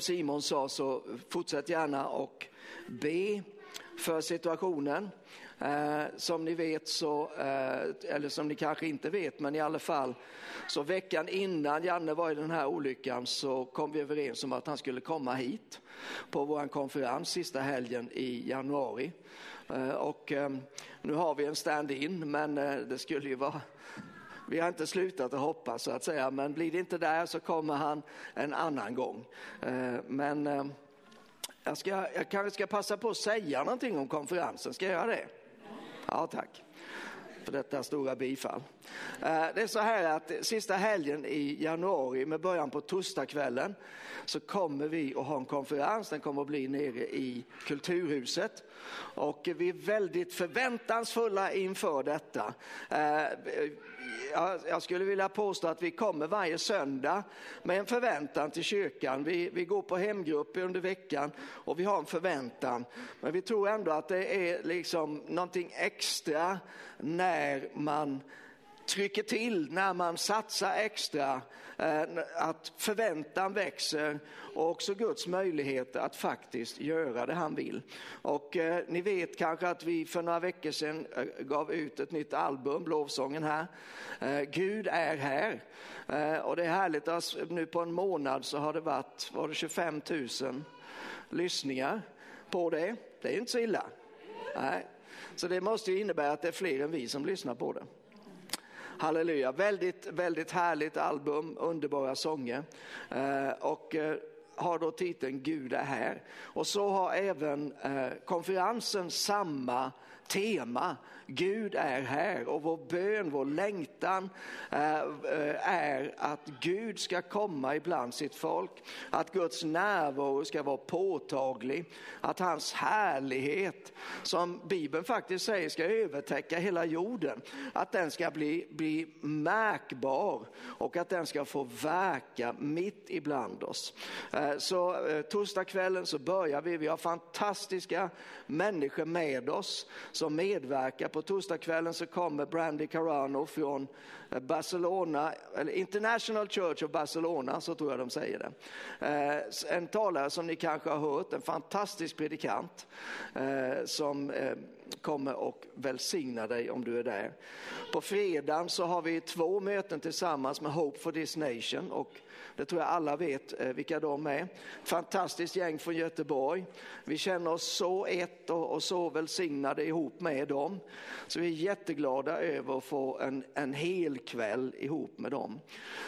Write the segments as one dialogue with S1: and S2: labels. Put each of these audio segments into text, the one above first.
S1: Simon sa så fortsätt gärna och be för situationen. Eh, som ni vet så, eh, eller som ni kanske inte vet, men i alla fall så veckan innan Janne var i den här olyckan så kom vi överens om att han skulle komma hit på vår konferens sista helgen i januari. Eh, och eh, nu har vi en stand-in, men eh, det skulle ju vara vi har inte slutat att hoppas så att säga, men blir det inte där så kommer han en annan gång. Eh, men eh, jag, ska, jag kanske ska passa på att säga någonting om konferensen, ska jag göra det? Ja, tack för detta stora bifall. Eh, det är så här att sista helgen i januari med början på torsdagskvällen så kommer vi att ha en konferens. Den kommer att bli nere i Kulturhuset och vi är väldigt förväntansfulla inför detta eh, jag skulle vilja påstå att vi kommer varje söndag med en förväntan till kyrkan. Vi, vi går på hemgrupper under veckan och vi har en förväntan. Men vi tror ändå att det är liksom någonting extra när man trycker till när man satsar extra, eh, att förväntan växer och också Guds möjligheter att faktiskt göra det han vill. Och eh, ni vet kanske att vi för några veckor sedan eh, gav ut ett nytt album, lovsången här. Gud är här. Och det är härligt att nu på en månad så har det varit, var det 25 000 lyssningar på det. Det är inte så illa. Nej. Så det måste ju innebära att det är fler än vi som lyssnar på det. Halleluja, väldigt, väldigt härligt album, underbara sånger. Eh, och eh, har då titeln Gud är här. Och så har även eh, konferensen samma tema. Gud är här och vår bön, vår längtan eh, eh, är att Gud ska komma ibland sitt folk. Att Guds närvaro ska vara påtaglig. Att hans härlighet, som Bibeln faktiskt säger ska övertäcka hela jorden, att den ska bli, bli märkbar och att den ska få verka mitt ibland oss. Eh, så torsdagskvällen så börjar vi, vi har fantastiska människor med oss som medverkar. På torsdagskvällen så kommer Brandy Carano från eh, Barcelona, eller International Church of Barcelona, så tror jag de säger det. Eh, en talare som ni kanske har hört, en fantastisk predikant eh, som kommer och välsignar dig om du är där. På fredagen så har vi två möten tillsammans med Hope for this nation och det tror jag alla vet eh, vilka de är. Fantastiskt gäng från Göteborg. Vi känner oss så ett och, så välsignade ihop med dem. Så vi är jätteglada över att få en, en hel kväll ihop med dem.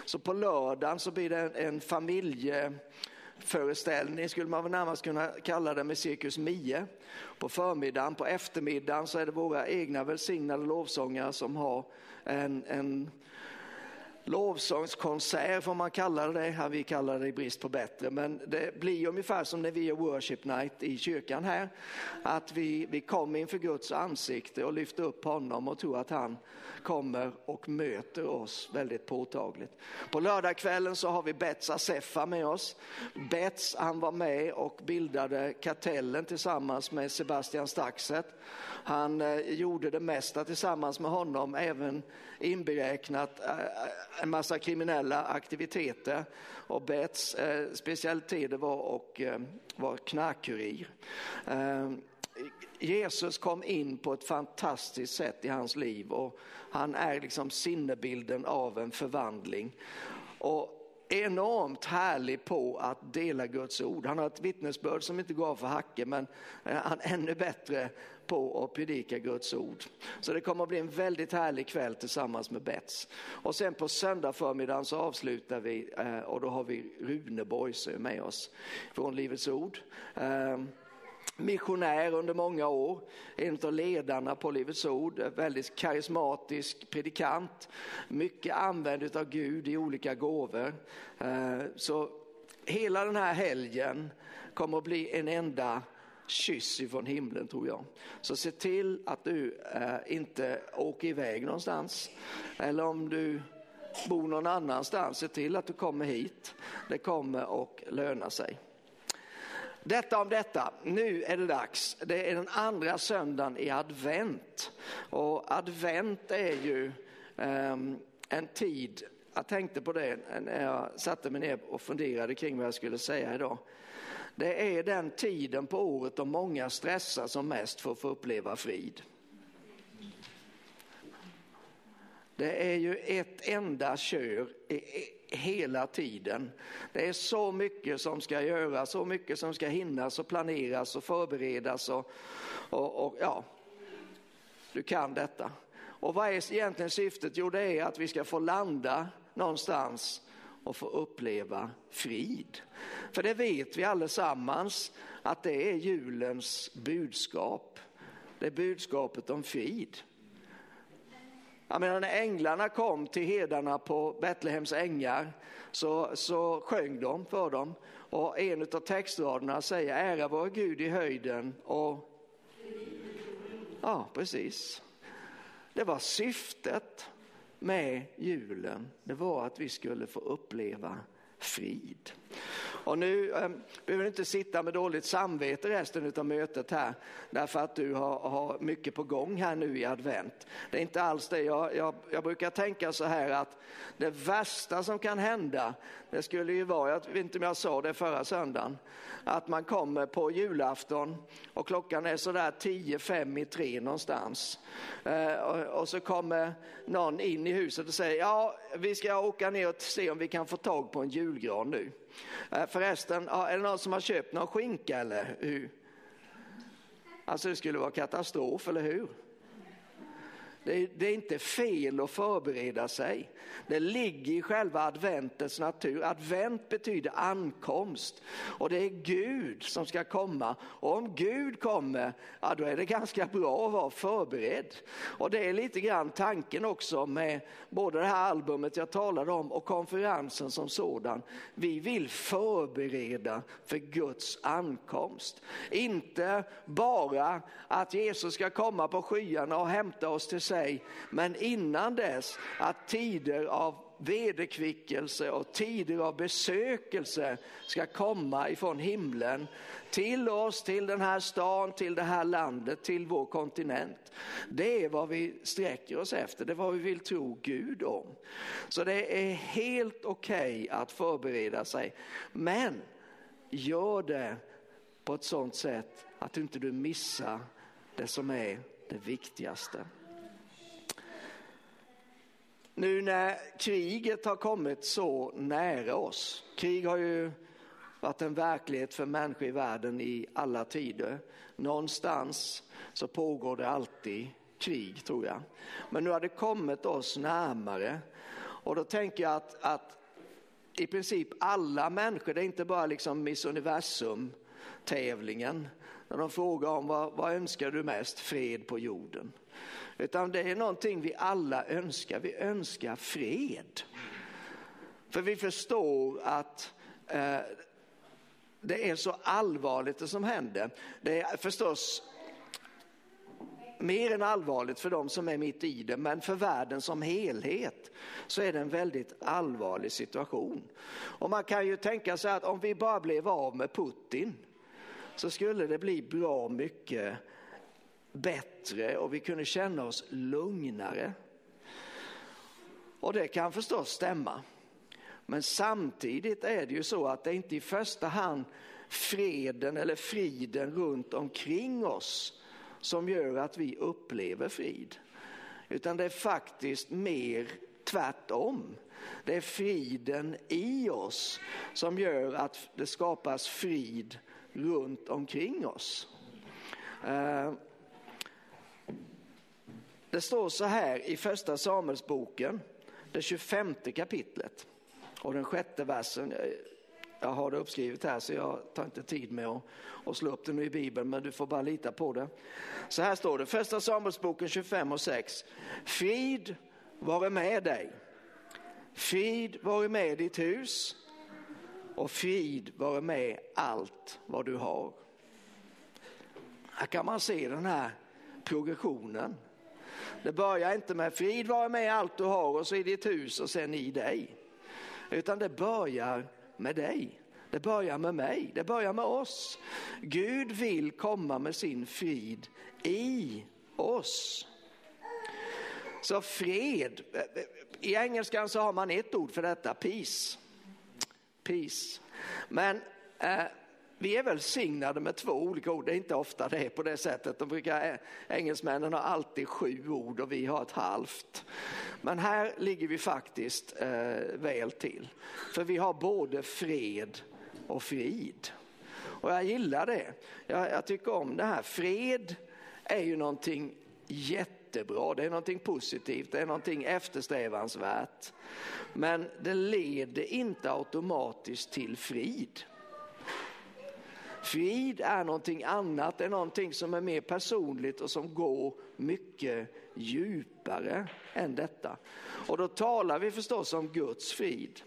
S1: Så på lördagen så blir det en, en familje föreställning skulle man väl närmast kunna kalla det med Cirkus 9. På förmiddagen, på eftermiddagen så är det våra egna välsignade lovsångare som har en, en lovsångskonsert får man kalla det, vi kallar det i brist på bättre, men det blir ungefär som när vi gör worship night i kyrkan här, att vi, vi kommer inför Guds ansikte och lyfter upp honom och tror att han kommer och möter oss väldigt påtagligt. På lördagskvällen så har vi Bets Assefa med oss. Bets han var med och bildade Kartellen tillsammans med Sebastian Staxet. Han eh, gjorde det mesta tillsammans med honom, även inberäknat eh, eh, en massa kriminella aktiviteter. Och Bets eh, specialitet var att vara knarkkurir. Jesus kom in på ett fantastiskt sätt i hans liv och han är liksom sinnebilden av en förvandling. Och enormt härlig på att dela Guds ord. Han har ett vittnesbörd som inte går för hacke men han är ännu bättre på att predika Guds ord. Så det kommer att bli en väldigt härlig kväll tillsammans med Bets. Och sen på söndag förmiddagen så avslutar vi eh, och då har vi Rune Borgsö med oss från Livets ord eh, missionär under många år, en av ledarna på Livets Ord, väldigt karismatisk predikant, mycket använd av Gud i olika gåvor. Eh, så hela den här helgen kommer att bli en enda kyss ifrån himlen tror jag. Så se till att du eh, inte åker iväg någonstans. Eller om du bor någon annanstans, se till att du kommer hit. Det kommer att löna sig. Detta om detta, nu är det dags. Det är den andra söndagen i advent. Och advent är ju eh, en tid jag tänkte på det när jag satte mig ner och funderade kring vad jag skulle säga idag. Det är den tiden på året då många stressar som mest för att få uppleva frid. Det är ju ett enda kör hela tiden. Det är så mycket som ska göras, så mycket som ska hinnas och planeras och förberedas och, och, och ja, du kan detta. Och vad är egentligen syftet? Jo, det är att vi ska få landa någonstans och få uppleva frid. För det vet vi allesammans att det är julens budskap. Det är budskapet om frid. Jag menar när änglarna kom till herdarna på Betlehems ängar så, så sjöng de för dem. Och en av textraderna säger ära vår Gud i höjden och Ja, precis. Det var syftet med julen. Det var att vi skulle få uppleva frid. Och nu eh, behöver du inte sitta med dåligt samvete resten av mötet här därför att du har, har mycket på gång här nu i advent. Det är inte alls det. Jag, jag, jag brukar tänka så här att det värsta som kan hända det skulle ju vara, jag vet inte om jag sa det förra söndagen, att man kommer på julafton och klockan är sådär 10, 5 i 3 någonstans. Eh, och, och så kommer någon in i huset och säger, ja vi ska åka ner och se om vi kan få tag på en julgran nu. Eh, förresten, är det någon som har köpt någon skinka eller hur? Alltså det skulle vara katastrof, eller hur? Det är, det är, inte fel att förbereda sig. Det ligger i själva adventets natur. Advent betyder ankomst och det är Gud som ska komma. Och om Gud kommer, ja, då är det ganska bra att vara förberedd. Och det är lite grann tanken också med både det här albumet jag talade om och konferensen som sådan. Vi vill förbereda för Guds ankomst. Inte bara att Jesus ska komma på skyarna och hämta oss till sig. Men innan dess att tider av vederkvickelse och tider av besökelse ska komma ifrån himlen till oss, till den här stan, till det här landet, till vår kontinent. Det är vad vi sträcker oss efter, det är vad vi vill tro Gud om. Så det är helt okej okay att förbereda sig, men gör det på ett sådant sätt att inte du missar det som är det viktigaste. Nu när kriget har kommit så nära oss, krig har ju varit en verklighet för människor i världen i alla tider. Någonstans så pågår det alltid krig tror jag. Men nu har det kommit oss närmare och då tänker jag att, att i princip alla människor, det är inte bara liksom Miss Universum tävlingen, när de frågar om vad, vad önskar du mest, fred på jorden. Utan det är någonting vi alla önskar. Vi önskar fred. För vi förstår att eh, det är så allvarligt det som händer. Det är förstås mer än allvarligt för de som är mitt i det, men för världen som helhet så är det en väldigt allvarlig situation. Och man kan ju tänka sig att om vi bara blev av med Putin så skulle det bli bra mycket bättre och vi kunde känna oss lugnare. Och det kan förstås stämma. Men samtidigt är det ju så att det inte i första hand freden eller friden runt omkring oss som gör att vi upplever frid. Utan det är faktiskt mer tvärtom. Det är friden i oss som gör att det skapas frid runt omkring oss. Eh, det står så här i första Samuelsboken, det 25 kapitlet och den sjätte versen. Jag har det uppskrivet här så jag tar inte tid med att, att slå upp det nu i Bibeln men du får bara lita på det. Så här står det, första Samuelsboken 25 och 6. Frid vare med dig. Frid vare med ditt hus och frid vare med allt vad du har. Här kan man se den här progressionen. Det börjar inte med frid vara med allt du har och så i ditt hus och sen i dig. Utan det börjar med dig. Det börjar med mig, det börjar med oss. Gud vill komma med sin frid i oss. Så fred, i engelskan så har man ett ord för detta, peace. Peace. Men eh, vi är välsignade med två olika ord, det är inte ofta det är på det sättet. De brukar, eh, engelsmännen har alltid sju ord och vi har ett halvt. Men här ligger vi faktiskt eh, väl till. För vi har både fred och frid. Och jag gillar det. Jag, jag tycker om det här. Fred är ju någonting jättebra, det är någonting positivt, det är någonting eftersträvansvärt. Men det leder inte automatiskt till frid. Frid är någonting annat, det är någonting som är mer personligt och som går mycket djupare än detta. Och då talar vi förstås om Guds frid.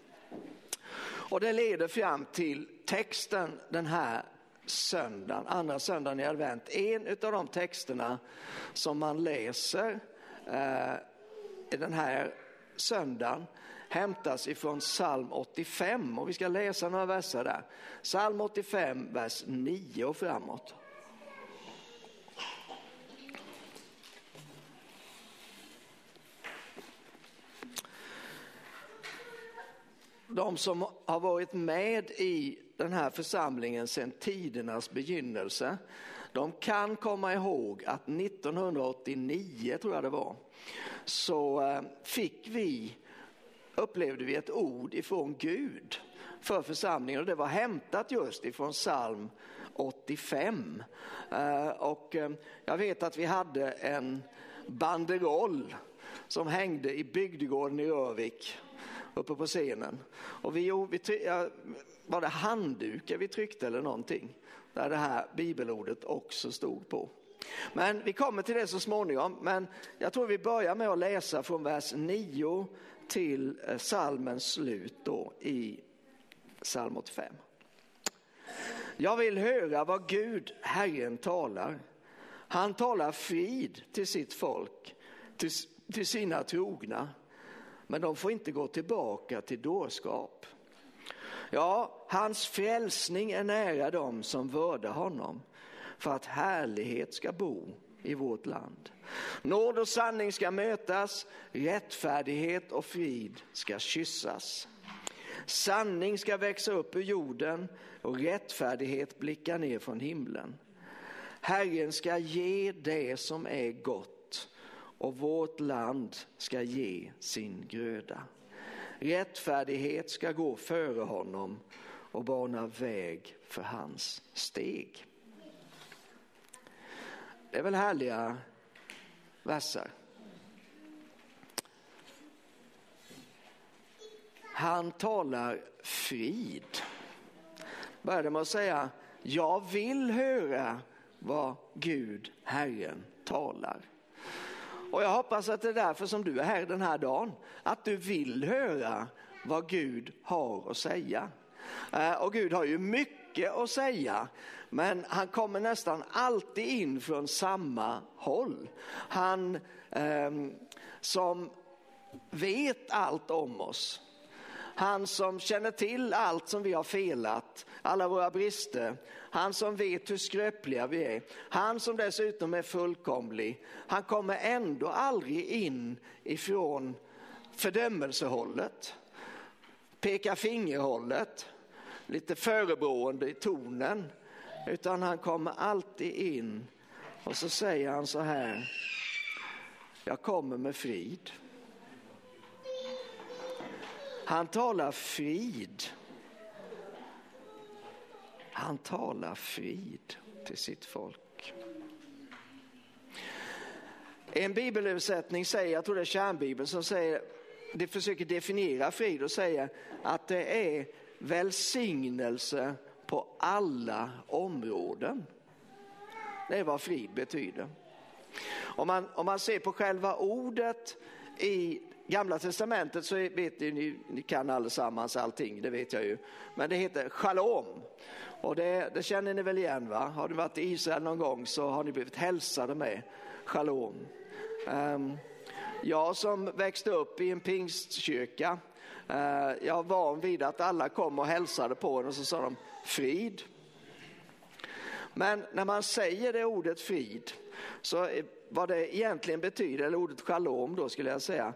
S1: Och det leder fram till texten den här söndagen, andra söndagen i advent. En av de texterna som man läser eh, den här söndagen hämtas ifrån psalm 85 och vi ska läsa några verser där. Psalm 85, vers 9 och framåt. De som har varit med i den här församlingen sedan tidernas begynnelse, de kan komma ihåg att 1989 tror jag det var, så eh, fick vi upplevde vi ett ord ifrån Gud för församlingen och det var hämtat just ifrån psalm 85. Eh, och eh, jag vet att vi hade en banderoll som hängde i bygdegården i Örvik uppe på scenen. Och vi, vi, var det handdukar vi tryckte eller någonting? Där det här bibelordet också stod på. Men vi kommer till det så småningom. Men jag tror vi börjar med att läsa från vers 9 till eh, salmens slut då i psalm 85. Jag vill höra vad Gud, Herren, talar. Han talar frid till sitt folk, till, till sina trogna. Men de får inte gå tillbaka till dårskap. Ja, hans frälsning är nära dem som vördar honom för att härlighet ska bo i vårt land. Nåd och sanning ska mötas, rättfärdighet och frid ska kyssas. Sanning ska växa upp ur jorden och rättfärdighet blicka ner från himlen. Herren ska ge det som är gott och vårt land ska ge sin gröda. Rättfärdighet ska gå före honom och bana väg för hans steg. Det är väl härliga verser. Han talar frid. Började med att säga, jag vill höra vad Gud, Herren, talar. Och jag hoppas att det är därför som du är här den här dagen, att du vill höra vad Gud har att säga. Eh, och Gud har ju mycket mycket att säga, men han kommer nästan alltid in från samma håll. Han eh, som vet allt om oss. Han som känner till allt som vi har felat, alla våra brister. Han som vet hur skröpliga vi är. Han som dessutom är fullkomlig. Han kommer ändå aldrig in ifrån fördömelsehållet, peka fingerhållet, lite förebrående i tonen. Utan han kommer alltid in och så säger han så här. Jag kommer med frid. Han talar frid. Han talar frid till sitt folk. En bibelöversättning säger, jag tror det är kärnbibeln som säger, det försöker definiera frid och säger att det är välsignelse på alla områden. Det är vad frid betyder. Om man, om man ser på själva ordet i Gamla testamentet så vet ni, ni kan allesammans allting, det vet jag ju. Men det heter shalom. Och det, det känner ni väl igen va? Har du varit i Israel någon gång så har ni blivit hälsade med shalom. Um, jag som växte upp i en pingstkyrka, Eh, jag var van vid att alla kom och hälsade på en och så sa de frid. Men när man säger det ordet frid så vad det egentligen betyder, eller ordet shalom då skulle jag säga,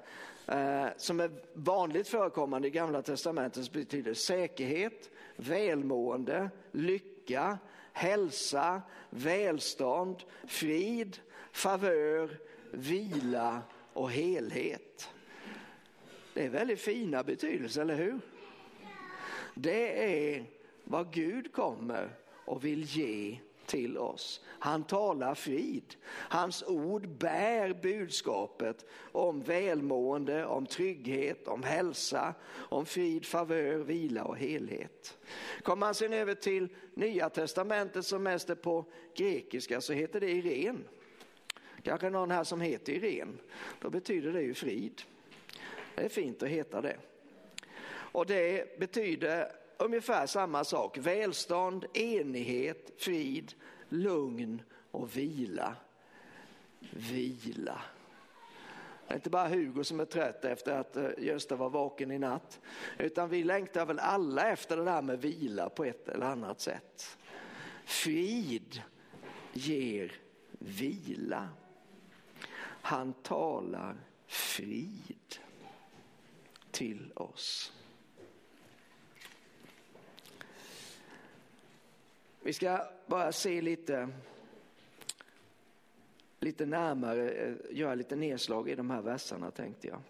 S1: eh, som är vanligt förekommande i Gamla Testamentet betyder säkerhet, välmående, lycka, hälsa, välstånd, frid, favör, vila och helhet. Det är väldigt fina betydelser, eller hur? Det är vad Gud kommer och vill ge till oss. Han talar frid. Hans ord bär budskapet om välmående, om trygghet, om hälsa, om frid, favör, vila och helhet. Kommer man sen över till Nya Testamentet som mest är på grekiska så heter det Irene. Kanske någon här som heter Irene. Då betyder det ju frid. Det är fint att heta det. Och det betyder ungefär samma sak. Välstånd, enighet, frid, lugn och vila. Vila. Det är inte bara Hugo som är trött efter att eh, Gösta var vaken i natt. Utan vi längtar väl alla efter det där med vila på ett eller annat sätt. Frid ger vila. Han talar frid till oss. Vi ska bara se lite, lite närmare, eh, göra lite nedslag i de här verserna tänkte jag.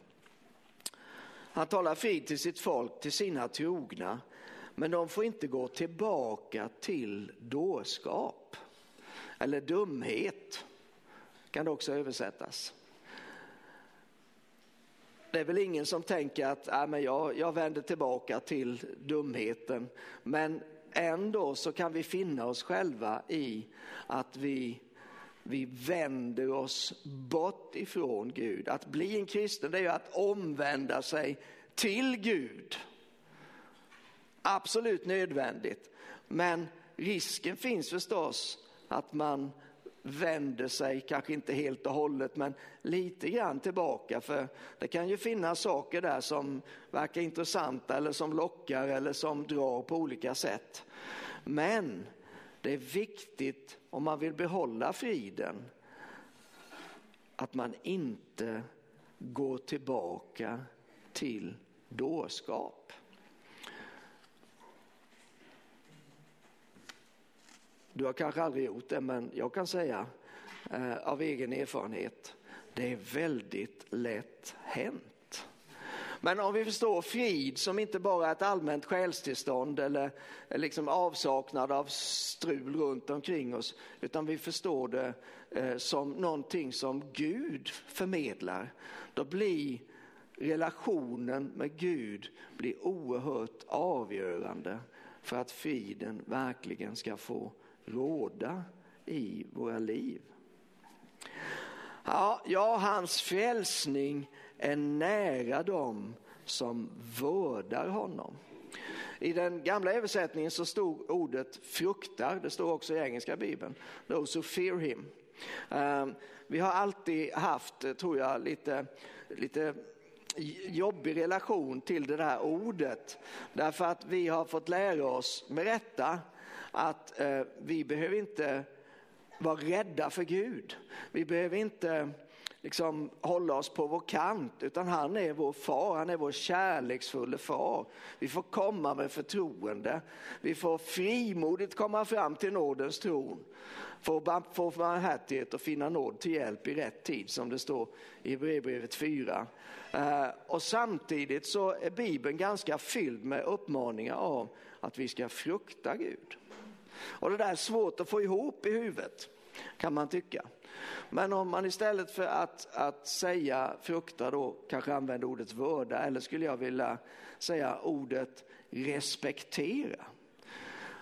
S1: Han talar frid till sitt folk, till sina trogna, men de får inte gå tillbaka till dårskap eller dumhet, kan det också översättas. Det är väl ingen som tänker att äh, men jag, jag vänder tillbaka till dumheten, men ändå så kan vi finna oss själva i att vi, vi vänder oss bort ifrån Gud. Att bli en kristen det är ju att omvända sig till Gud. Absolut nödvändigt. Men risken finns förstås att man vänder sig, kanske inte helt och hållet, men lite grann tillbaka. För det kan ju finnas saker där som verkar intressanta eller som lockar eller som drar på olika sätt. Men det är viktigt om man vill behålla friden att man inte går tillbaka till dårskap. Du har kanske aldrig gjort det, men jag kan säga eh, av egen erfarenhet, det är väldigt lätt hänt. Men om vi förstår frid som inte bara är ett allmänt själstillstånd eller eh, liksom avsaknad av strul runt omkring oss, utan vi förstår det eh, som någonting som Gud förmedlar, då blir relationen med Gud blir oerhört avgörande för att friden verkligen ska få råda i våra liv. Ja, ja, hans frälsning är nära dem som vördar honom. I den gamla översättningen så stod ordet fruktar, det står också i engelska bibeln, those who fear him. Ehm, vi har alltid haft, tror jag, lite, lite jobbig relation till det där ordet. Därför att vi har fått lära oss, med rätta, att eh, vi behöver inte vara rädda för Gud. Vi behöver inte liksom hålla oss på vår kant, utan han är vår far, han är vår kärleksfulla far. Vi får komma med förtroende. Vi får frimodigt komma fram till nådens tron. Få, få barmhärtighet och finna nåd till hjälp i rätt tid som det står i Hebreerbrevet 4. Eh, och samtidigt så är Bibeln ganska fylld med uppmaningar om att vi ska frukta Gud. Och det där är svårt att få ihop i huvudet kan man tycka. Men om man istället för att, att säga frukta då kanske använder ordet vörda eller skulle jag vilja säga ordet respektera.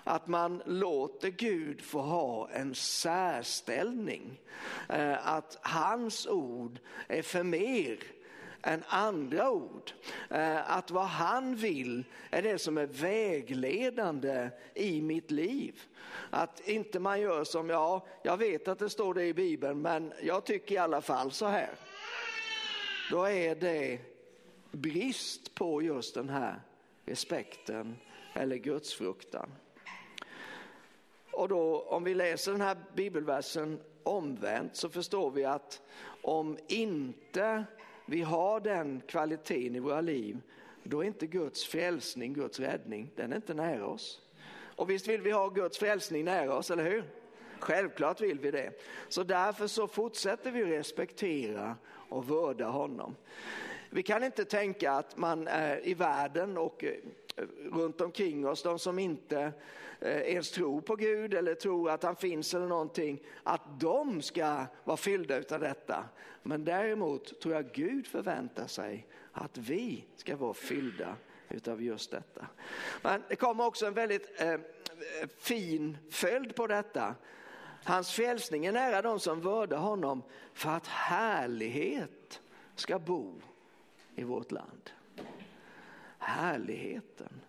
S1: Att man låter Gud få ha en särställning. Eh, att hans ord är för mer än andra ord. Eh, att vad han vill är det som är vägledande i mitt liv. Att inte man gör som, ja, jag vet att det står det i Bibeln, men jag tycker i alla fall så här. Då är det brist på just den här respekten eller gudsfruktan. och då om vi läser den här bibelversen omvänt så förstår vi att om inte vi har den kvaliteten i våra liv, då är inte Guds frälsning Guds räddning. Den är inte nära oss. Och visst vill vi ha Guds frälsning nära oss, eller hur? Självklart vill vi det. Så därför så fortsätter vi respektera och vörda honom. Vi kan inte tänka att man är i världen och eh, runt omkring oss, de som inte eh, ens tror på Gud eller tror att han finns eller någonting, att de ska vara fyllda av detta. Men däremot tror jag Gud förväntar sig att vi ska vara fyllda utav just detta. Men det kommer också en väldigt eh, fin följd på detta. Hans frälsning är nära de som vördar honom för att härlighet ska bo i vårt land. Härligheten,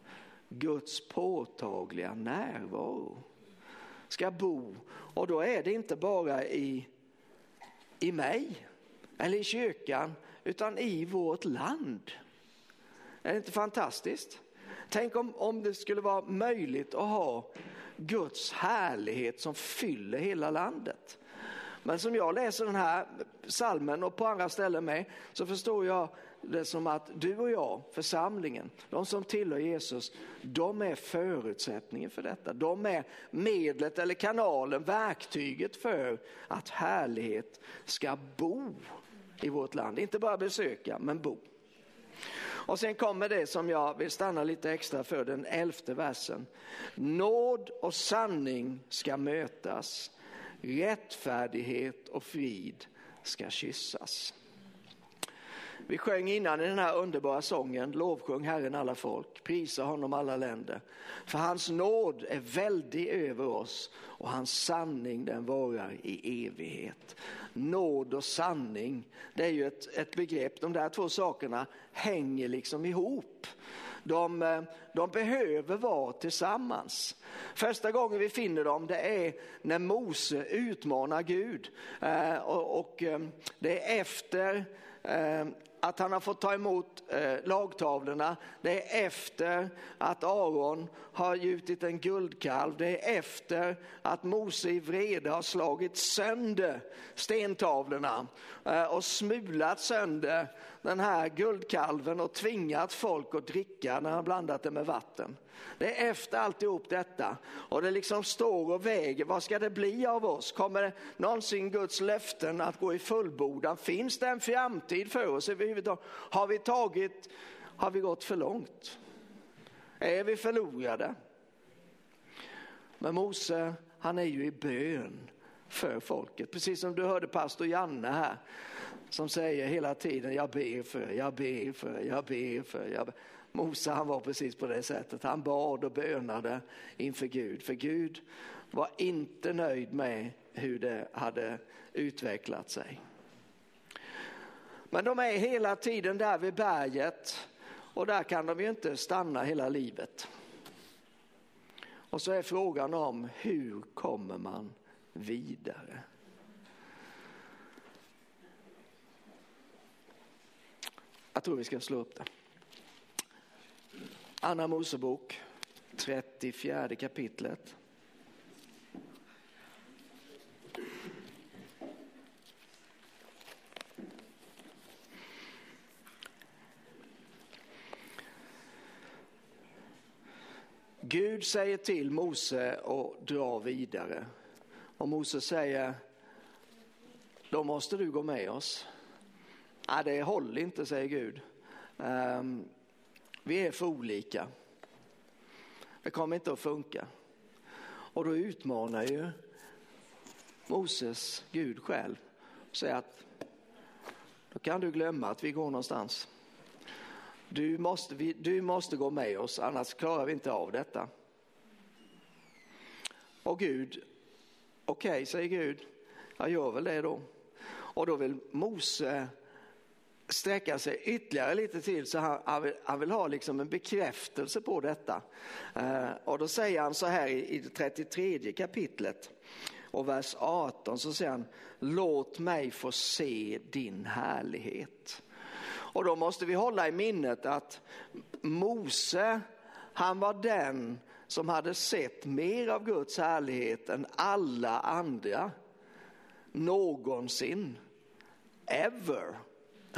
S1: Guds påtagliga närvaro ska bo och då är det inte bara i, i mig eller i kyrkan utan i vårt land. Är det inte fantastiskt? Tänk om, om det skulle vara möjligt att ha Guds härlighet som fyller hela landet. Men som jag läser den här salmen och på andra ställen med så förstår jag det som att du och jag, församlingen, de som tillhör Jesus, de är förutsättningen för detta. De är medlet eller kanalen, verktyget för att härlighet ska bo i vårt land. Inte bara besöka, men bo. Och sen kommer det som jag vill stanna lite extra för, den elfte versen. Nåd och sanning ska mötas, rättfärdighet och frid ska kyssas. Vi sjöng innan i den här underbara sången, lovsjung Herren alla folk, prisa honom alla länder. För hans nåd är väldig över oss och hans sanning den varar i evighet. Nåd och sanning, det är ju ett, ett begrepp, de där två sakerna hänger liksom ihop. De, eh, de, behöver vara tillsammans. Första gången vi finner dem det är när Mose utmanar Gud. Eh, och, och eh, det är efter eh, att han har fått ta emot eh, lagtavlorna. Det är efter att Aron har gjutit en guldkalv. Det är efter att Mose i vrede har slagit sönder stentavlorna eh, och smulat sönder den här guldkalven och tvingat folk att dricka när han blandat det med vatten. Det är efter alltihop detta och det liksom står och väger. Vad ska det bli av oss? Kommer det någonsin Guds löften att gå i fullbordan? Finns det en framtid för oss överhuvudtaget? Har vi tagit, har vi gått för långt? Är vi förlorade? Men Mose, han är ju i bön för folket. Precis som du hörde pastor Janne här som säger hela tiden jag ber för, jag ber för, jag ber för. Jag ber. Mose han var precis på det sättet. Han bad och bönade inför Gud. För Gud var inte nöjd med hur det hade utvecklat sig. Men de är hela tiden där vid berget och där kan de ju inte stanna hela livet. Och så är frågan om hur kommer man vidare? Jag tror vi ska slå upp det. Anna Mosebok, 34 kapitlet. Gud säger till Mose att dra vidare. Och Mose säger, då måste du gå med oss. Nej, det håller inte, säger Gud. Um, vi är för olika. Det kommer inte att funka. Och då utmanar ju Moses Gud själv och säger att då kan du glömma att vi går någonstans. Du måste, vi, du måste gå med oss, annars klarar vi inte av detta. Och Gud, okej okay, säger Gud, jag gör väl det då. Och då vill Mose sträcka sig ytterligare lite till så han, han, vill, han vill ha liksom en bekräftelse på detta. Eh, och då säger han så här i, i det 33 kapitlet och vers 18 så säger han låt mig få se din härlighet. Och då måste vi hålla i minnet att Mose han var den som hade sett mer av Guds härlighet än alla andra någonsin, ever.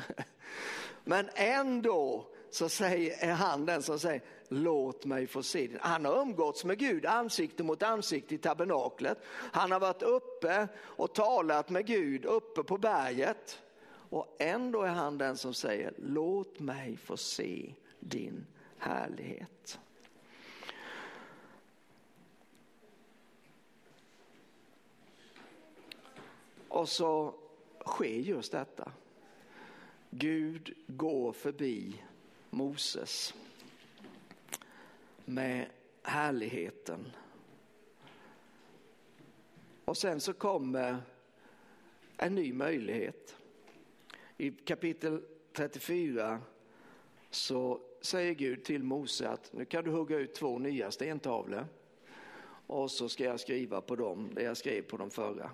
S1: Men ändå så säger, är han den som säger låt mig få se din. Han har umgåtts med Gud ansikte mot ansikte i tabernaklet. Han har varit uppe och talat med Gud uppe på berget. Och ändå är han den som säger låt mig få se din härlighet. Och så sker just detta. Gud går förbi Moses med härligheten. Och sen så kommer en ny möjlighet. I kapitel 34 så säger Gud till Mose att nu kan du hugga ut två nya stentavlor och så ska jag skriva på dem, det jag skrev på de förra.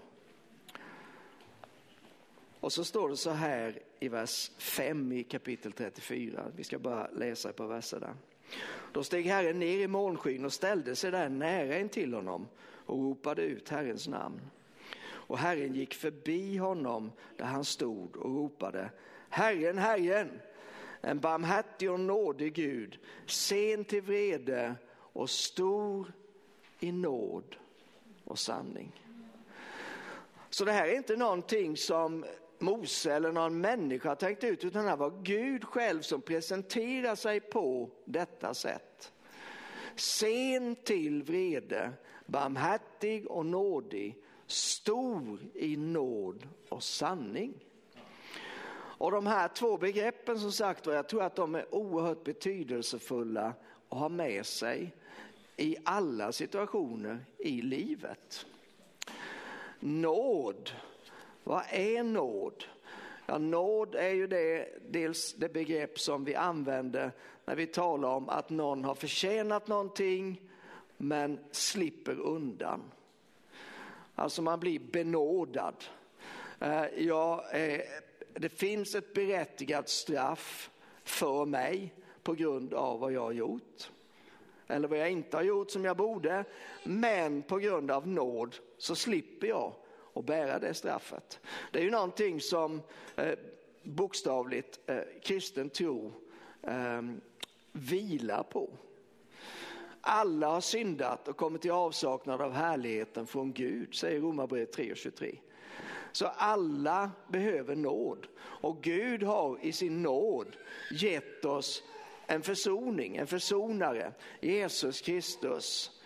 S1: Och så står det så här i vers 5 i kapitel 34. Vi ska bara läsa ett par verser där. Då steg Herren ner i molnskyn och ställde sig där nära in till honom och ropade ut Herrens namn. Och Herren gick förbi honom där han stod och ropade Herren, Herren, en barmhärtig och nådig Gud, sen till vrede och stor i nåd och sanning. Så det här är inte någonting som Mose eller någon människa tänkt ut utan det var Gud själv som presenterar sig på detta sätt. Sen till vrede, barmhärtig och nådig, stor i nåd och sanning. Och de här två begreppen som sagt jag tror att de är oerhört betydelsefulla att ha med sig i alla situationer i livet. Nåd vad är nåd? Ja, nåd är ju det, dels det begrepp som vi använder när vi talar om att någon har förtjänat någonting men slipper undan. Alltså man blir benådad. Eh, ja, det finns ett berättigat straff för mig på grund av vad jag har gjort. Eller vad jag inte har gjort som jag borde. Men på grund av nåd så slipper jag och bära det straffet. Det är ju någonting som eh, bokstavligt eh, kristen tro eh, vilar på. Alla har syndat och kommit till avsaknad av härligheten från Gud, säger Romarbrevet 3.23. Så alla behöver nåd och Gud har i sin nåd gett oss en försoning, en försonare, Jesus Kristus.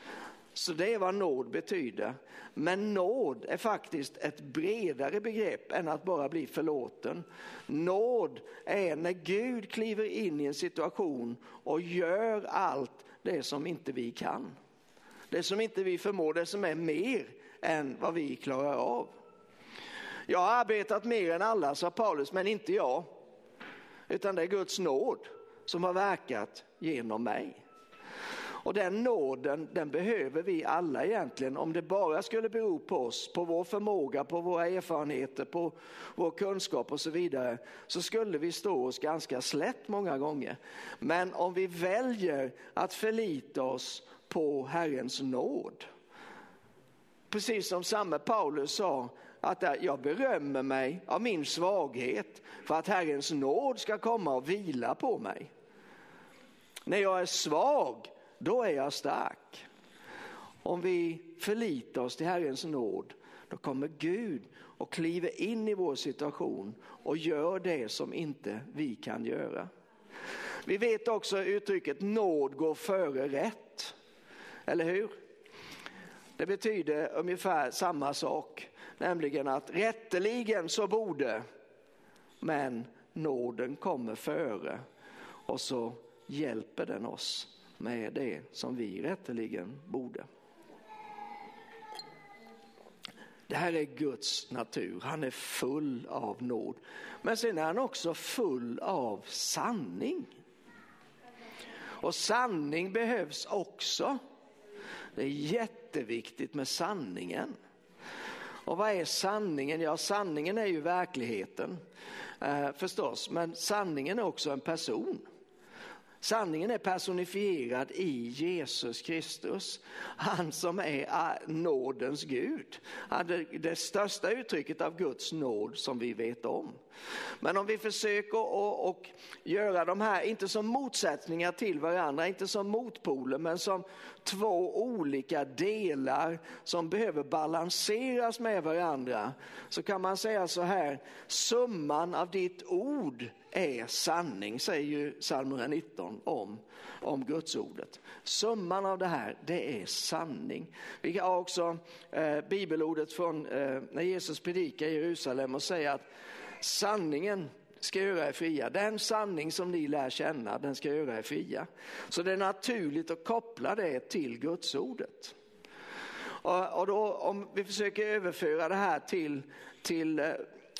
S1: Så det är vad nåd betyder. Men nåd är faktiskt ett bredare begrepp än att bara bli förlåten. Nåd är när Gud kliver in i en situation och gör allt det som inte vi kan. Det som inte vi förmår, det som är mer än vad vi klarar av. Jag har arbetat mer än alla, sa Paulus, men inte jag. Utan det är Guds nåd som har verkat genom mig. Och den nåden, den behöver vi alla egentligen. Om det bara skulle bero på oss, på vår förmåga, på våra erfarenheter, på vår kunskap och så vidare, så skulle vi stå oss ganska slätt många gånger. Men om vi väljer att förlita oss på Herrens nåd, precis som samme Paulus sa, att jag berömmer mig av min svaghet för att Herrens nåd ska komma och vila på mig. När jag är svag, då är jag stark. Om vi förlitar oss till Herrens nåd, då kommer Gud och kliver in i vår situation och gör det som inte vi kan göra. Vi vet också uttrycket nåd går före rätt, eller hur? Det betyder ungefär samma sak, nämligen att rätteligen så borde, men nåden kommer före och så hjälper den oss med det som vi rätteligen borde. Det här är Guds natur. Han är full av nåd. Men sen är han också full av sanning. Och sanning behövs också. Det är jätteviktigt med sanningen. Och vad är sanningen? Ja, sanningen är ju verkligheten eh, förstås, men sanningen är också en person. Sanningen är personifierad i Jesus Kristus. Han som är ah, nådens Gud. Det största uttrycket av Guds nåd som vi vet om. Men om vi försöker och, och göra de här, inte som motsättningar till varandra, inte som motpoler, men som två olika delar som behöver balanseras med varandra, så kan man säga så här, summan av ditt ord är sanning, säger ju psalm 119 om, om Gudsordet. Summan av det här, det är sanning. Vi har också eh, bibelordet från eh, när Jesus predikar i Jerusalem och säger att sanningen ska göra er fria. Den sanning som ni lär känna, den ska göra er fria. Så det är naturligt att koppla det till Gudsordet. Och, och då, om vi försöker överföra det här till, till, eh,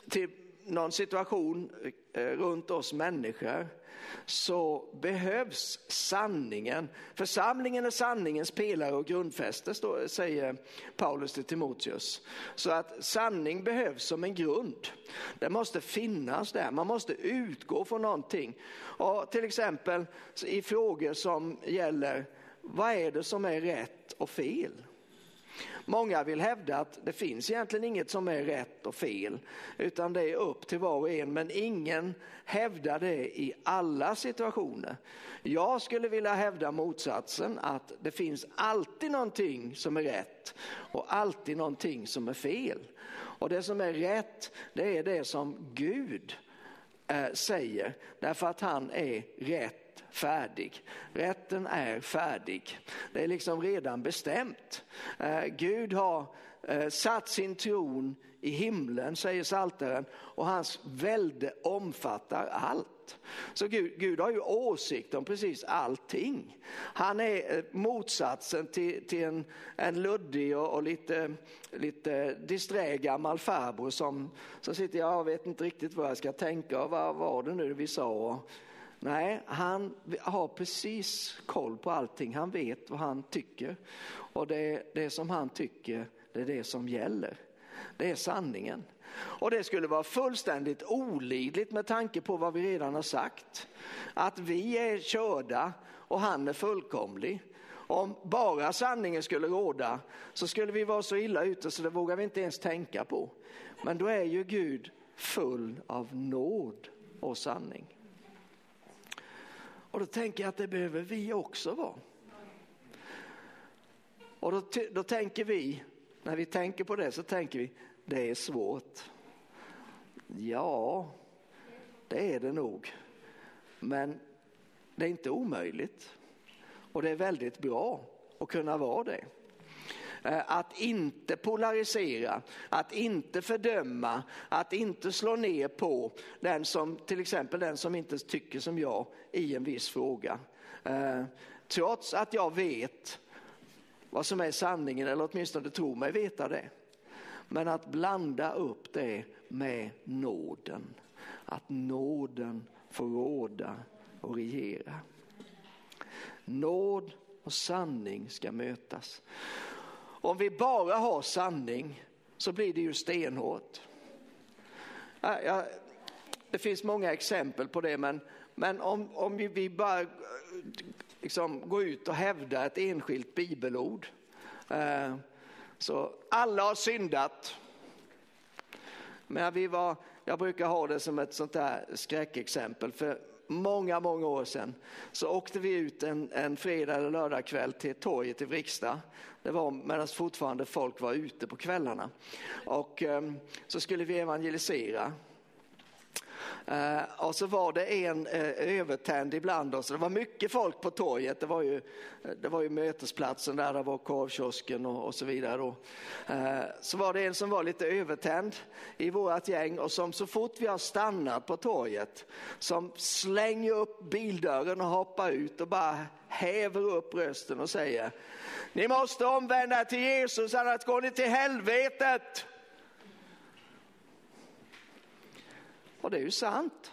S1: till någon situation eh, runt oss människor så behövs sanningen. Församlingen är sanningens pelare och grundfäste, säger Paulus till Timoteus. Så att sanning behövs som en grund. Den måste finnas där, man måste utgå från någonting. Och till exempel i frågor som gäller vad är det som är rätt och fel? Många vill hävda att det finns egentligen inget som är rätt och fel, utan det är upp till var och en, men ingen hävdar det i alla situationer. Jag skulle vilja hävda motsatsen, att det finns alltid någonting som är rätt och alltid någonting som är fel. Och det som är rätt, det är det som Gud eh, säger, därför att han är rätt färdig. Rätten är färdig. Det är liksom redan bestämt. Eh, Gud har eh, satt sin tron i himlen, säger salteren, och hans välde omfattar allt. Så Gud, Gud har ju åsikt om precis allting. Han är eh, motsatsen till, till en, en luddig och, och, lite, lite disträ gammal farbror som, som sitter, jag vet inte riktigt vad jag ska tänka och vad var det nu vi sa. Nej, han har precis koll på allting. Han vet vad han tycker. Och det, det som han tycker, det är det som gäller. Det är sanningen. Och det skulle vara fullständigt olidligt med tanke på vad vi redan har sagt. Att vi är körda och han är fullkomlig. Om bara sanningen skulle råda så skulle vi vara så illa ute så det vågar vi inte ens tänka på. Men då är ju Gud full av nåd och sanning. Och då tänker jag att det behöver vi också vara. Och då, då tänker vi, när vi tänker på det så tänker vi, det är svårt. Ja, det är det nog. Men det är inte omöjligt. Och det är väldigt bra att kunna vara det. Eh, att inte polarisera, att inte fördöma, att inte slå ner på den som, till exempel den som inte tycker som jag i en viss fråga. Eh, trots att jag vet vad som är sanningen, eller åtminstone tror mig veta det. Men att blanda upp det med nåden. Att nåden får råda och regera. Nåd och sanning ska mötas. Om vi bara har sanning så blir det ju stenhårt. Det finns många exempel på det, men, men om, om vi, bara liksom, går ut och hävdar ett enskilt bibelord. Eh, så alla har syndat. Men vi var, jag brukar ha det som ett sånt där skräckexempel. För många, många år sedan så åkte vi ut en, en fredag eller lördagkväll till torget i Vrigstad. Det var medan fortfarande folk var ute på kvällarna. Och ehm, så skulle vi evangelisera. Eh, och så var det en eh, övertänd ibland oss. Det var mycket folk på torget. Det var ju, eh, det var ju mötesplatsen där, det var korvkiosken och, och så vidare. Och, så var det en som var lite övertänd i vårt gäng och som så fort vi har stannat på torget som slänger upp bildörren och hoppar ut och bara häver upp rösten och säger ni måste omvända er till Jesus annars går ni till helvetet. Och det är ju sant.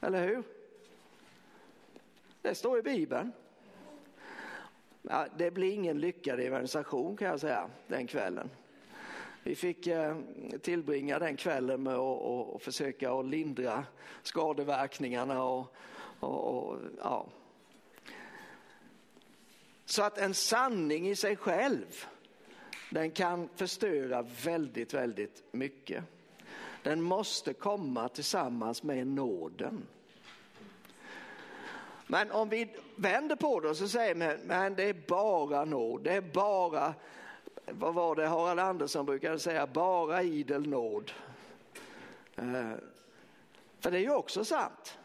S1: Eller hur? Det står i Bibeln. Ja, det blir ingen lyckad evangelisation kan jag säga den kvällen. Vi fick eh, tillbringa den kvällen med att försöka att lindra skadeverkningarna och, och, och ja, Så att en sanning i sig själv, den kan förstöra väldigt, väldigt mycket. Den måste komma tillsammans med nåden. Men om vi vänder på det och så säger man, men det är bara nåd, det är bara, vad var det Harald Andersson brukade säga, bara idel nåd. Eh, för det är ju också sant.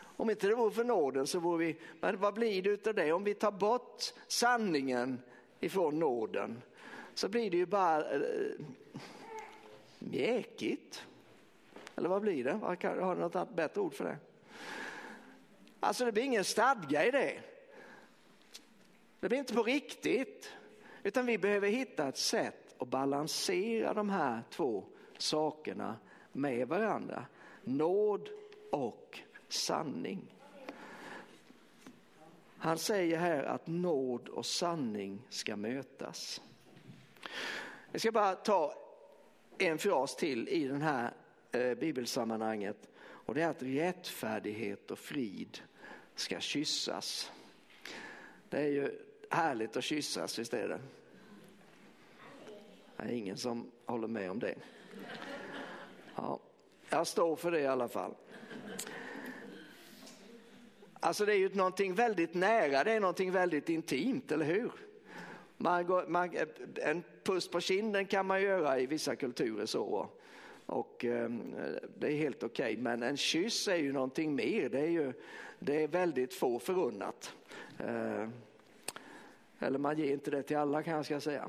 S1: Om inte det vore för nåden så vore vi, men vad blir det utav det? Om vi tar bort sanningen ifrån nåden så blir det ju bara äh, mjäkigt. Eller vad blir det? Har du något bättre ord för det? Alltså det blir ingen stadga i det. Det blir inte på riktigt. Utan vi behöver hitta ett sätt att balansera de här två sakerna med varandra. Nåd och sanning. Han säger här att nåd och sanning ska mötas. Jag ska bara ta en fras till i den här Eh, bibelsammanhanget och det är att rättfärdighet och frid ska kyssas. Det är ju härligt att kyssas, visst är det? Det är ingen som håller med om det. Ja, jag står för det i alla fall. Alltså det är ju någonting väldigt nära, det är någonting väldigt intimt, eller hur? Man går, man, en puss på kinden kan man göra i vissa kulturer så. Och eh, det är helt okej, okay. men en kyss är ju någonting mer. Det är ju det är väldigt få förunnat. Eh, eller man ger inte det till alla kan jag ska säga.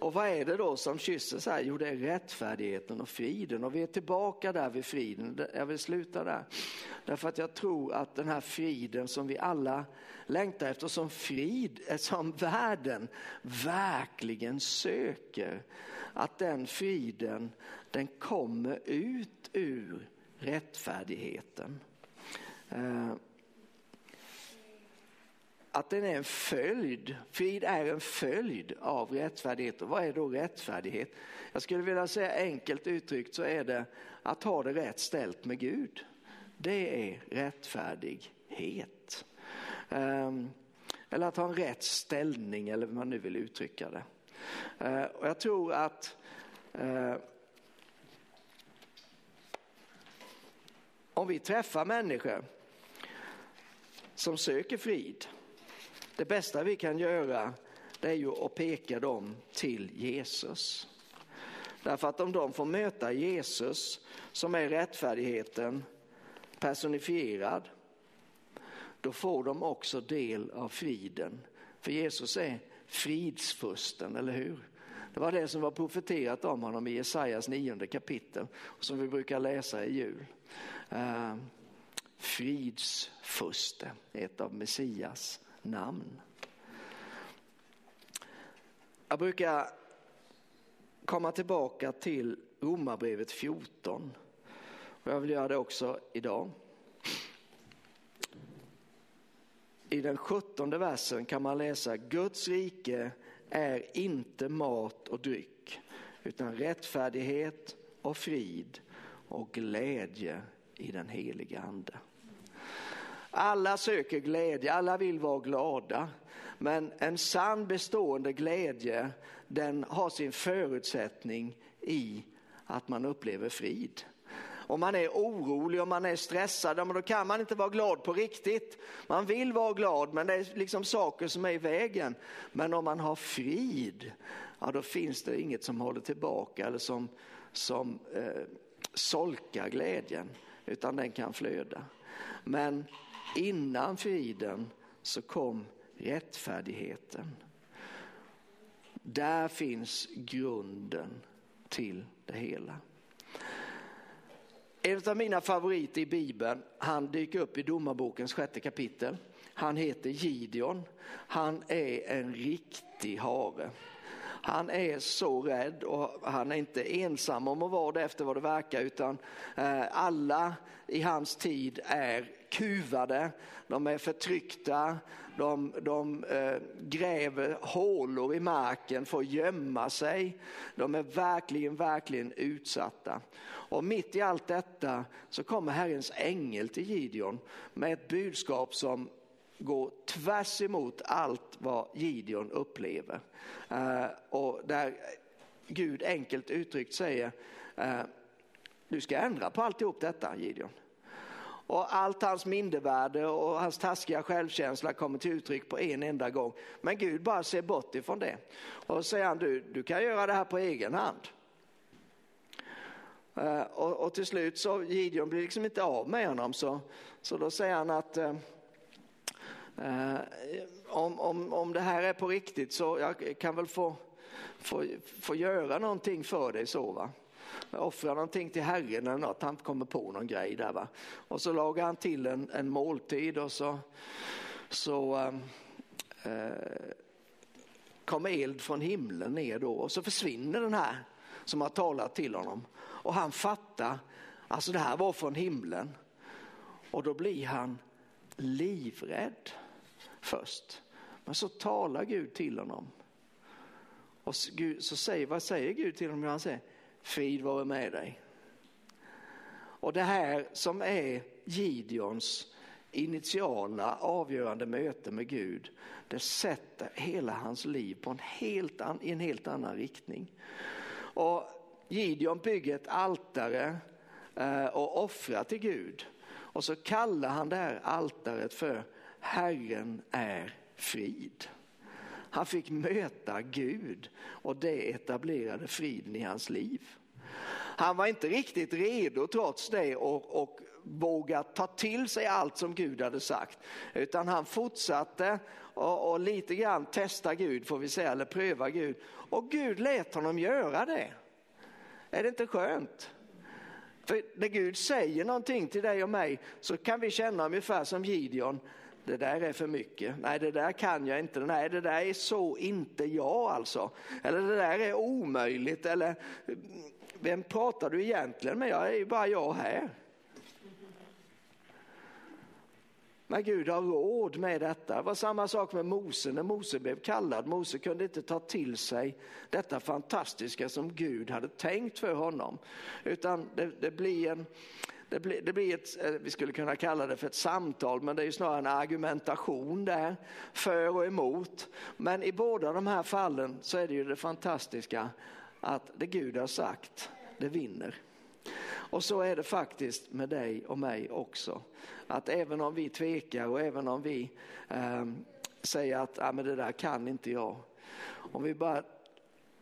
S1: Och vad är det då som kysser så här? Jo, det är rättfärdigheten och friden. Och vi är tillbaka där vid friden. Jag vill sluta där. Därför att jag tror att den här friden som vi alla längtar efter, som frid, eh, som världen verkligen söker, att den friden, den kommer ut ur rättfärdigheten. Eh, att den är en följd, frid är en följd av rättfärdighet. Och vad är då rättfärdighet? Jag skulle vilja säga enkelt uttryckt så är det att ha det rätt ställt med Gud. Det är rättfärdighet. Ehm, eller att ha en rätt ställning eller hur man nu vill uttrycka det. Eh, och jag tror att eh, om vi träffar människor som söker frid det bästa vi kan göra det är ju att peka dem till Jesus. Därför att om de får möta Jesus som är rättfärdigheten personifierad, då får de också del av friden. För Jesus är fridsfursten, eller hur? Det var det som var profeterat om honom i Jesajas nionde kapitel, som vi brukar läsa i jul. Uh, fridsfurste, ett av Messias namn. Jag brukar komma tillbaka till Romarbrevet 14 och jag vill göra det också idag. I den sjuttonde versen kan man läsa Guds rike är inte mat och dryck utan rättfärdighet och frid och glädje i den heliga ande. Alla söker glädje, alla vill vara glada. Men en sann bestående glädje, den har sin förutsättning i att man upplever frid. Om man är orolig, om man är stressad, då kan man inte vara glad på riktigt. Man vill vara glad, men det är liksom saker som är i vägen. Men om man har frid, ja då finns det inget som håller tillbaka eller som, som eh, solkar glädjen, utan den kan flöda. Men Innan friden så kom rättfärdigheten. Där finns grunden till det hela. En av mina favoriter i Bibeln, han dyker upp i Domarbokens sjätte kapitel. Han heter Gideon. Han är en riktig hare. Han är så rädd och han är inte ensam om att vara det efter vad det verkar utan eh, alla i hans tid är kuvade, de är förtryckta, de, de eh, gräver hålor i marken för att gömma sig. De är verkligen, verkligen utsatta. Och mitt i allt detta så kommer Herrens ängel till Gideon med ett budskap som går tvärs emot allt vad Gideon upplever. Eh, och där Gud enkelt uttryckt säger, eh, du ska ändra på alltihop detta Gideon. Och allt hans mindervärde och hans taskiga självkänsla kommer till uttryck på en enda gång. Men Gud bara ser bort ifrån det. Och säger han, du, du kan göra det här på egen hand. Eh, och, och, till slut så Gideon blir liksom inte av med honom så, så då säger han att uh, om, om, om det här är på riktigt så jag kan väl få, få, få göra någonting för dig så va offra någonting till Herren eller något, han kommer på någon grej där va. Och så lagar han till en, en måltid och så, så um, eh, kom eld från himlen ner då och så försvinner den här som har talat till honom. Och han fattar, alltså det här var från himlen. Och då blir han livrädd först. Men så talar Gud till honom. Och Gud, så säger, vad säger Gud till honom? Han säger, frid vare med dig. Och det här som är Gideons initiala avgörande möte med Gud, det sätter hela hans liv på en helt, an, i en helt annan riktning. Och Gideon bygger ett altare eh, och offrar till Gud. Och så kallar han det här altaret för Herren är frid. Han fick möta Gud och det etablerade friden i hans liv. Han var inte riktigt redo trots det och, och våga ta till sig allt som Gud hade sagt. Utan han fortsatte och, och, lite grann testa Gud får vi säga, eller pröva Gud. Och Gud lät honom göra det. Är det inte skönt? För när Gud säger någonting till dig och mig så kan vi känna ungefär som Gideon det där är för mycket. Nej, det där kan jag inte. Nej, det där är så inte jag alltså. Eller det där är omöjligt. Eller vem pratar du egentligen med? Jag är ju bara jag här. Men Gud har råd med detta. Det var samma sak med Mose när Mose blev kallad. Mose kunde inte ta till sig detta fantastiska som Gud hade tänkt för honom. Utan det, det blir en, det blir, det blir ett, eh, vi skulle kunna kalla det för ett samtal, men det är ju snarare en argumentation där, för och emot. Men i båda de här fallen så är det ju det fantastiska att det Gud har sagt, det vinner. Och så är det faktiskt med dig och mig också. Att även om vi tvekar och även om vi eh, säger att ah, men det där kan inte jag. Om vi bara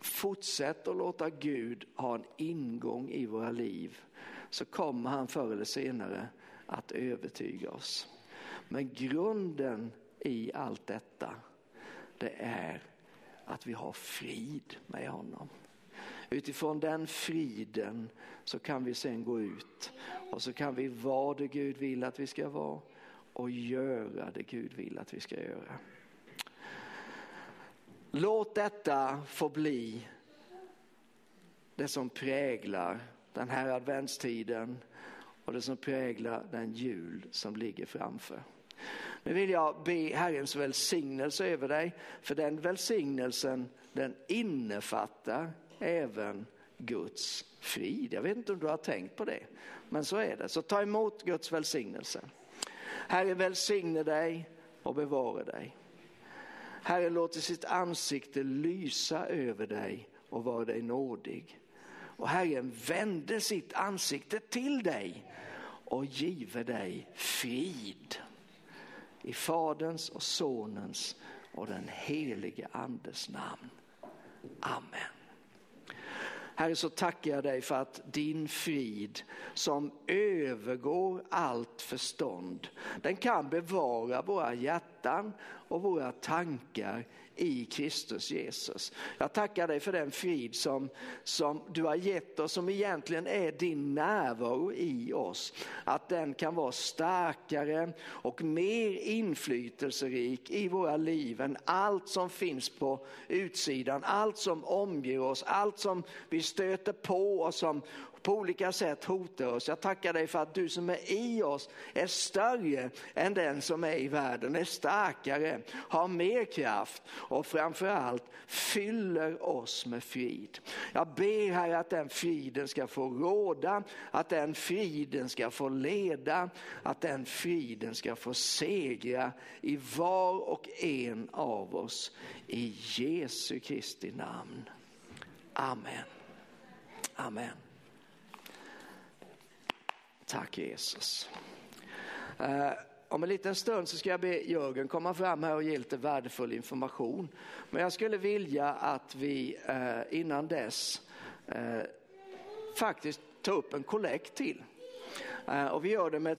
S1: fortsätter att låta Gud ha en ingång i våra liv så kommer han förr eller senare att övertyga oss. Men grunden i allt detta, det är att vi har frid med honom. Utifrån den friden så kan vi sen gå ut och så kan vi vara det Gud vill att vi ska vara och göra det Gud vill att vi ska göra. Låt detta få bli det som präglar den här adventstiden och det som präglar den jul som ligger framför. Nu vill jag be Herrens välsignelse över dig, för den välsignelsen den innefattar även Guds frid. Jag vet inte om du har tänkt på det, men så är det. Så ta emot Guds välsignelse. Herre välsigne dig och bevara dig. Herre låter sitt ansikte lysa över dig och vara dig nådig. Och Herren vände sitt ansikte till dig och give dig frid. I Faderns och Sonens och den helige Andes namn. Amen. Herre så tackar jag dig för att din frid som övergår allt förstånd, den kan bevara våra hjärtan och våra tankar i Kristus Jesus. Jag tackar dig för den frid som, som du har gett oss, som egentligen är din närvaro i oss. Att den kan vara starkare och mer inflytelserik i våra liv än allt som finns på utsidan, allt som omger oss, allt som vi stöter på och som på olika sätt hotar oss. Jag tackar dig för att du som är i oss är större än den som är i världen, är starkare, har mer kraft och framförallt fyller oss med frid. Jag ber här att den friden ska få råda, att den friden ska få leda, att den friden ska få segra i var och en av oss. I Jesu Kristi namn. Amen. Amen. Tack Jesus. Eh, om en liten stund så ska jag be Jörgen komma fram här och ge lite värdefull information. Men jag skulle vilja att vi eh, innan dess eh, faktiskt tar upp en kollekt till. Eh, och vi gör det med